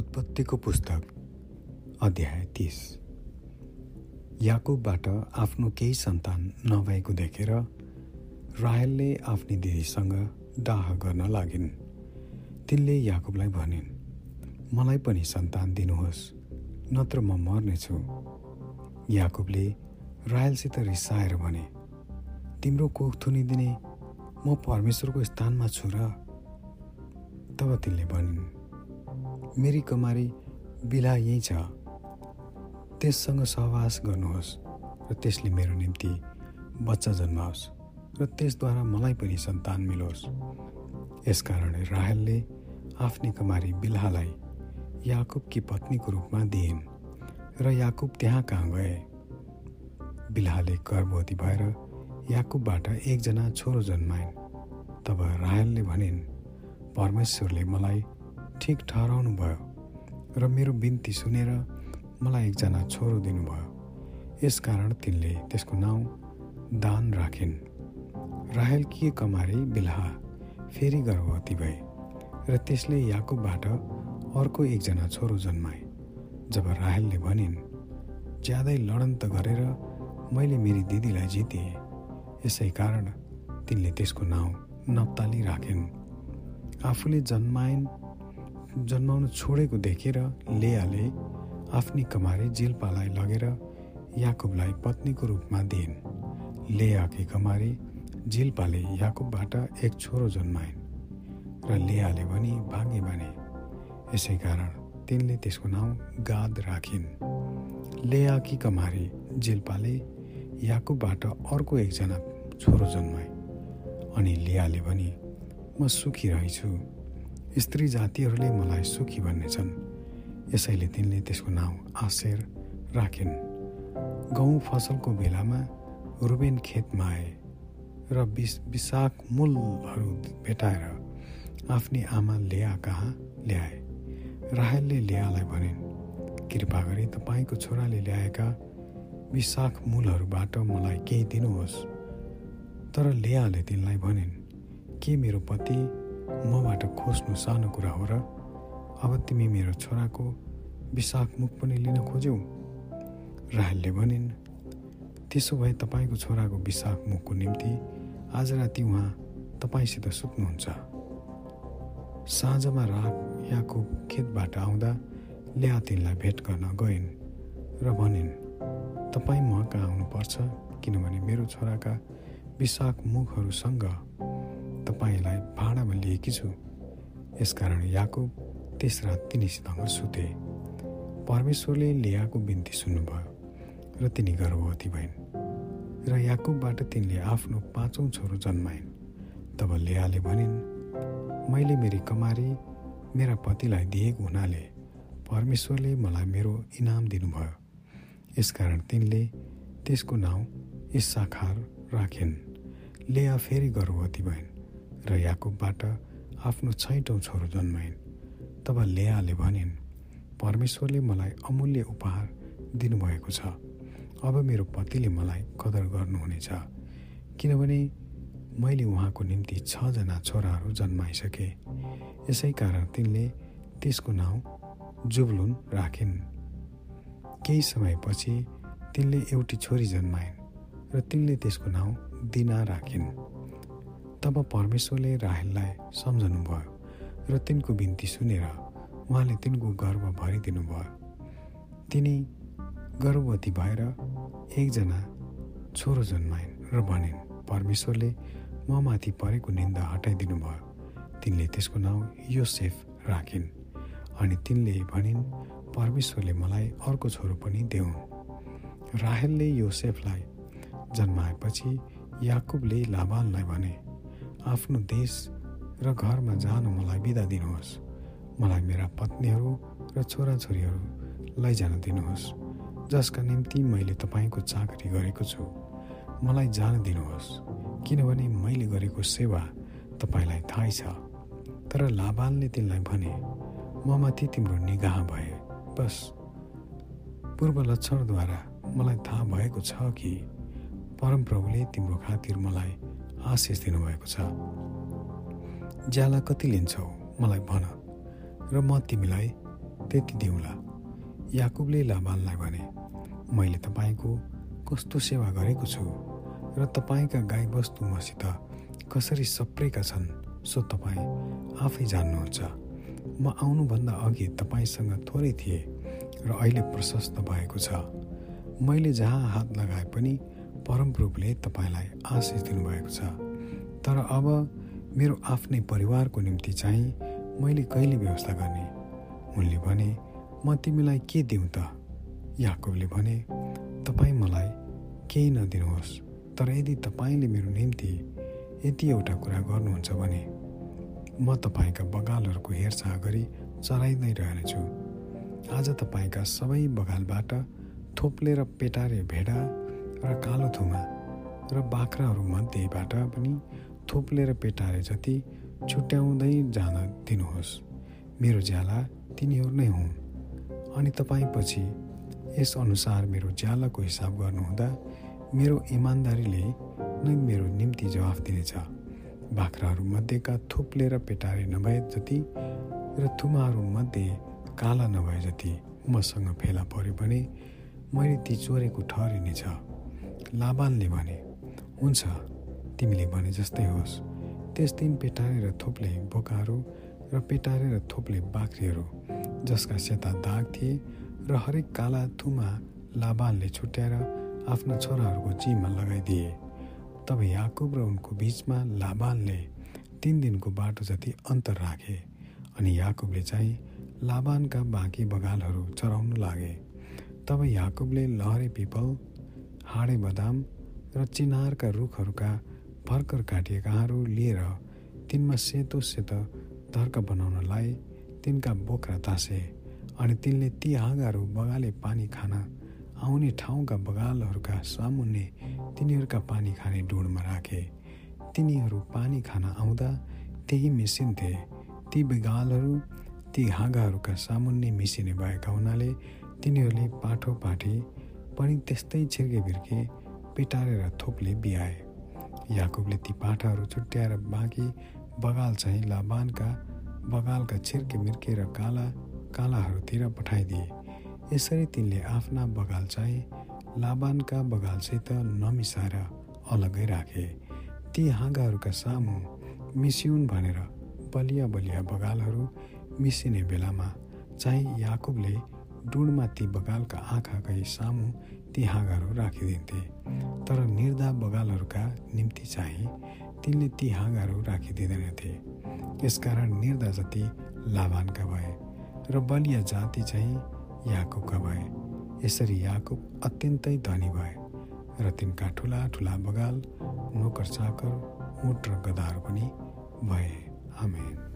उत्पत्तिको पुस्तक अध्याय तिस। याकुबबाट आफ्नो केही सन्तान नभएको देखेर रायलले आफ्नी दिदीसँग डाह गर्न लागिन्। तिनले याकुबलाई भनिन् मलाई पनि सन्तान दिनुहोस् नत्र म मर्नेछु। याकुबले रायलसित रिसाएर भने तिम्रो कोख थुनिदिने म परमेश्वरको स्थानमा छु र तब तिनले भनिन् मेरी कमारी बिला यहीँ छ। त्यससँग सहवास गर्नुहोस् र त्यसले मेरो निम्ति बच्चा जन्माओस् र त्यसद्वारा मलाई पनि सन्तान मिलोस्। यसकारण राहेलले आफ्नी कमारी बिल्हालाई याकुबकी पत्नीको रूपमा दिइन् र याकुब त्यहाँ कहाँ गए? बिल्हाले गर्भवती भएर याकुबबाट एकजना छोरो जन्माइन्। तब राहेलले भनिन् परमेश्वरले मलाई ठिक ठहराउनु भयो र मेरो बिन्ती सुनेर मलाई एकजना छोरो दिनुभयो। यसकारण तिनले त्यसको नाउँ दान राखिन्। राहेल कि कमारी बिल्हा फेरि गर्भवती भए र त्यसले याकुबबाट अर्को एकजना छोरो जन्माए। जब राहेलले भनिन् ज्यादै लडन्त गरेर मैले मेरी दिदीलाई जितेँ यसै कारण तिनले त्यसको नाउँ नप्ताली राखिन्। आफूले जन्माइन् जन्माउन छोडेको देखेर लेयाले आफ्नी कमारे जिल्पालाई लगेर याकुबलाई पत्नीको रूपमा दिइन्। लेयाकी कमारी जिल्पाले याकुबबाट एक छोरो जन्माइन् र लेयाले पनि भाग्य बने। यसै कारण तिनले त्यसको नाउँ गाद राखिन्। लेयाकी कमारी जिल्पाले याकुबबाट अर्को एकजना छोरो जन्माए अनि लियाले पनि म सुखी रहेछु। स्त्री जातिहरूले मलाई सुखी भन्नेछन्। यसैले तिनले त्यसको नाउँ आशेर राखिन्। गहुँ फसलको बेलामा रुबेन खेतमा आए र बिस विशाख मूलहरू भेटाएर आफ्नी आमा लेया कहाँ ल्याए। राहेलले लेयालाई भनिन् कृपा गरी तपाईँको छोराले ल्याएका विशाख मूलहरूबाट मलाई केही दिनुहोस्। तर लेयाले तिनलाई भनिन् के मेरो पति मबाट खोज्नु सानो कुरा हो र अब तिमी मेरो छोराको विशाख मुख पनि लिन खोज्यौ। राहेलले भनिन् त्यसो भए तपाईँको छोराको विशाख मुखको निम्ति आज राति उहाँ तपाईँसित सुत्नुहुन्छ। साँझमा रात याको खेतबाट आउँदा ल्या तिनलाई भेट गर्न गइन् र भनिन् तपाईँ म कहाँ आउनुपर्छ किनभने मेरो छोराका विशाख मुखहरूसँग तपाईँलाई भाँडामा लिएकी छु। यसकारण याकुब त्यस रात तिनीसँग सुते। परमेश्वरले लियाको बिन्ती सुन्नुभयो र तिनी गर्भवती भइन् र याकुबबाट तिनले आफ्नो पाँचौँ छोरो जन्माइन्। तब लेयाले भनिन् मैले मेरी कमारी मेरा पतिलाई दिएको हुनाले परमेश्वरले मलाई मेरो इनाम दिनुभयो। यसकारण तिनले त्यसको नाउँ इस्साखार राखिन्। लेया फेरि गर्भवती भइन्। र याकुबबाट आफ्नो छैटौँ छोरो जन्माइन्। तब लेयाले भनिन् परमेश्वरले मलाई अमूल्य उपहार दिनुभएको छ। अब मेरो पतिले मलाई कदर गर्नुहुनेछ। किनभने मैले उहाँको निम्ति छजना छोराहरू जन्माइसकेँ। यसै कारण तिनले त्यसको नाउँ जुबलुन राखिन्। केही समयपछि तिनले एउटी छोरी जन्माइन् र तिनले त्यसको नाउँ दिना राखिन्। तब परमेश्वरले राहेललाई सम्झनु भयो र तिनको बिन्ती सुनेर उहाँले तिनको गर्व भरिदिनु भयो तिनी गर्भवती भएर एकजना छोरो जन्माइन् र भनिन् परमेश्वरले म माथि परेको निन्दा हटाइदिनु भयो तिनले त्यसको नाउँ योसेफ राखिन् अनि तिनले भनिन् परमेश्वरले मलाई अर्को छोरो पनि देऊ। राहेलले योसेफलाई जन्माएपछि याकुबले लाभानलाई भने आफ्नो देश र घरमा जान मलाई बिदा दिनुहोस्। मलाई मेरा पत्नीहरू र छोराछोरीहरू लैजान दिनुहोस् जसका निम्ति मैले तपाईँको चाकरी गरेको छु। मलाई जान दिनुहोस् किनभने मैले गरेको सेवा तपाईँलाई थाहै छ। तर लाभालले तिनलाई भने म माथि तिम्रो निगाह भए। बस। पूर्व लक्षणद्वारा मलाई थाहा भएको छ कि परमप्रभुले तिम्रो खातिर मलाई आशिष दिनुभएको छ। ज्याला कति लिन्छौ? मलाई भन। र म तिमीलाई त्यति दिउँला। याकुबले लाबानलाई भने मैले तपाईँको कस्तो सेवा गरेको छु? र तपाईँका गाईबस्तु मसित कसरी सप्रेका छन् सो तपाईँ आफै जान्नुहुन्छ। म आउनुभन्दा अघि तपाईँसँग थोरै थिएँ र अहिले प्रशस्त भएको छ। मैले जहाँ हात लगाए पनि परमप्रभुले तपाईँलाई आशिष दिनुभएको छ। तर अब मेरो आफ्नै परिवारको निम्ति चाहिँ मैले कहिले व्यवस्था गर्ने? उनले भने म तिमीलाई के दिउँ त? याकुबले भने तपाईँ मलाई केही नदिनुहोस्। तर यदि तपाईँले मेरो निम्ति यति एउटा कुरा गर्नुहुन्छ भने म तपाईँका बगालहरूको हेरचाह गरी चराइँदै रहनेछु। आज तपाईँका सबै बगालबाट थोप्लेर पेटारे भेडा र कालो थुमा र बाख्राहरूमध्येबाट पनि थोप्लेर पेटारे जति छुट्याउँदै जान दिनुहोस्। मेरो ज्याला तिनीहरू नै हुन्। अनि तपाईँ पछि यसअनुसार मेरो ज्यालाको हिसाब गर्नुहुँदा मेरो इमान्दारीले नै मेरो निम्ति जवाफ दिनेछ। बाख्राहरूमध्येका थुप्ले र पेटारे नभए जति र थुमाहरूमध्ये काला नभए जति मसँग फेला पर्यो भने मैले ती चोरेको ठहरिनेछ। लाबानले भने हुन्छ तिमीले भने जस्तै होस्। त्यस दिन पेटारे र थोप्ले बोकाहरू र पेटारे र थोप्ले बाख्रीहरू जसका सेता दाग थिए र हरेक काला थुमा लाबानले छुट्याएर आफ्ना छोराहरूको जिम्मा लगाइदिए। तब याकुब र उनको बिचमा लाबानले तिन दिनको बाटो जति अन्तर राखे अनि याकुबले चाहिँ लाबानका बाँकी बगालहरू चराउन लागे। तब याकुबले लहरे पिपल हाडे बदाम र चिनारका रुखहरूका भर्खर काटिएकाहरू लिएर तिनमा सेतो सेतो धर्क बनाउनलाई तिनका बोक्रा तासे अनि तिनले ती हाँगाहरू बगाले पानी खान आउने ठाउँका बगालहरूका सामुन्ने तिनीहरूका पानी खाने डुँडमा राखे। तिनीहरू पानी खान आउँदा त्यही मिसिन्थे ती बगालहरू ती हाँगाहरूका सामुन्ने मिसिने भएका हुनाले तिनीहरूले पाठो पाठी पनि त्यस्तै छिर्के भिर्के पिटारेर थोपले बिहाए। याकुबले ती पाठाहरू छुट्याएर बाँकी बगाल चाहिँ लाबानका बगालका छिर्के मिर्के र काला कालाहरूतिर पठाइदिए। यसरी तिनले आफ्ना बगाल चाहिँ लाबानका बगालसित नमिसाएर अलग्गै राखे। ती हाँगाहरूका सामु मिसिउन् भनेर बलिया बलिया बगालहरू मिसिने बेलामा चाहिँ याकुबले डुडमा ती बगालका आँखाकै सामु ती हाँगाहरू राखिदिन्थे। तर निर्धा बगालहरूका निम्ति चाहिँ तिनले ती हाँगाहरू राखिदिँदैनथे। यसकारण निर्धा जति लाभानका भए र बलिया जाति चाहिँ याकुबका भए। यसरी याकुब अत्यन्तै धनी भए र तिनका ठुला ठुला बगाल नोकर चाकर ऊँट र गदाहरू पनि भए। आमेन।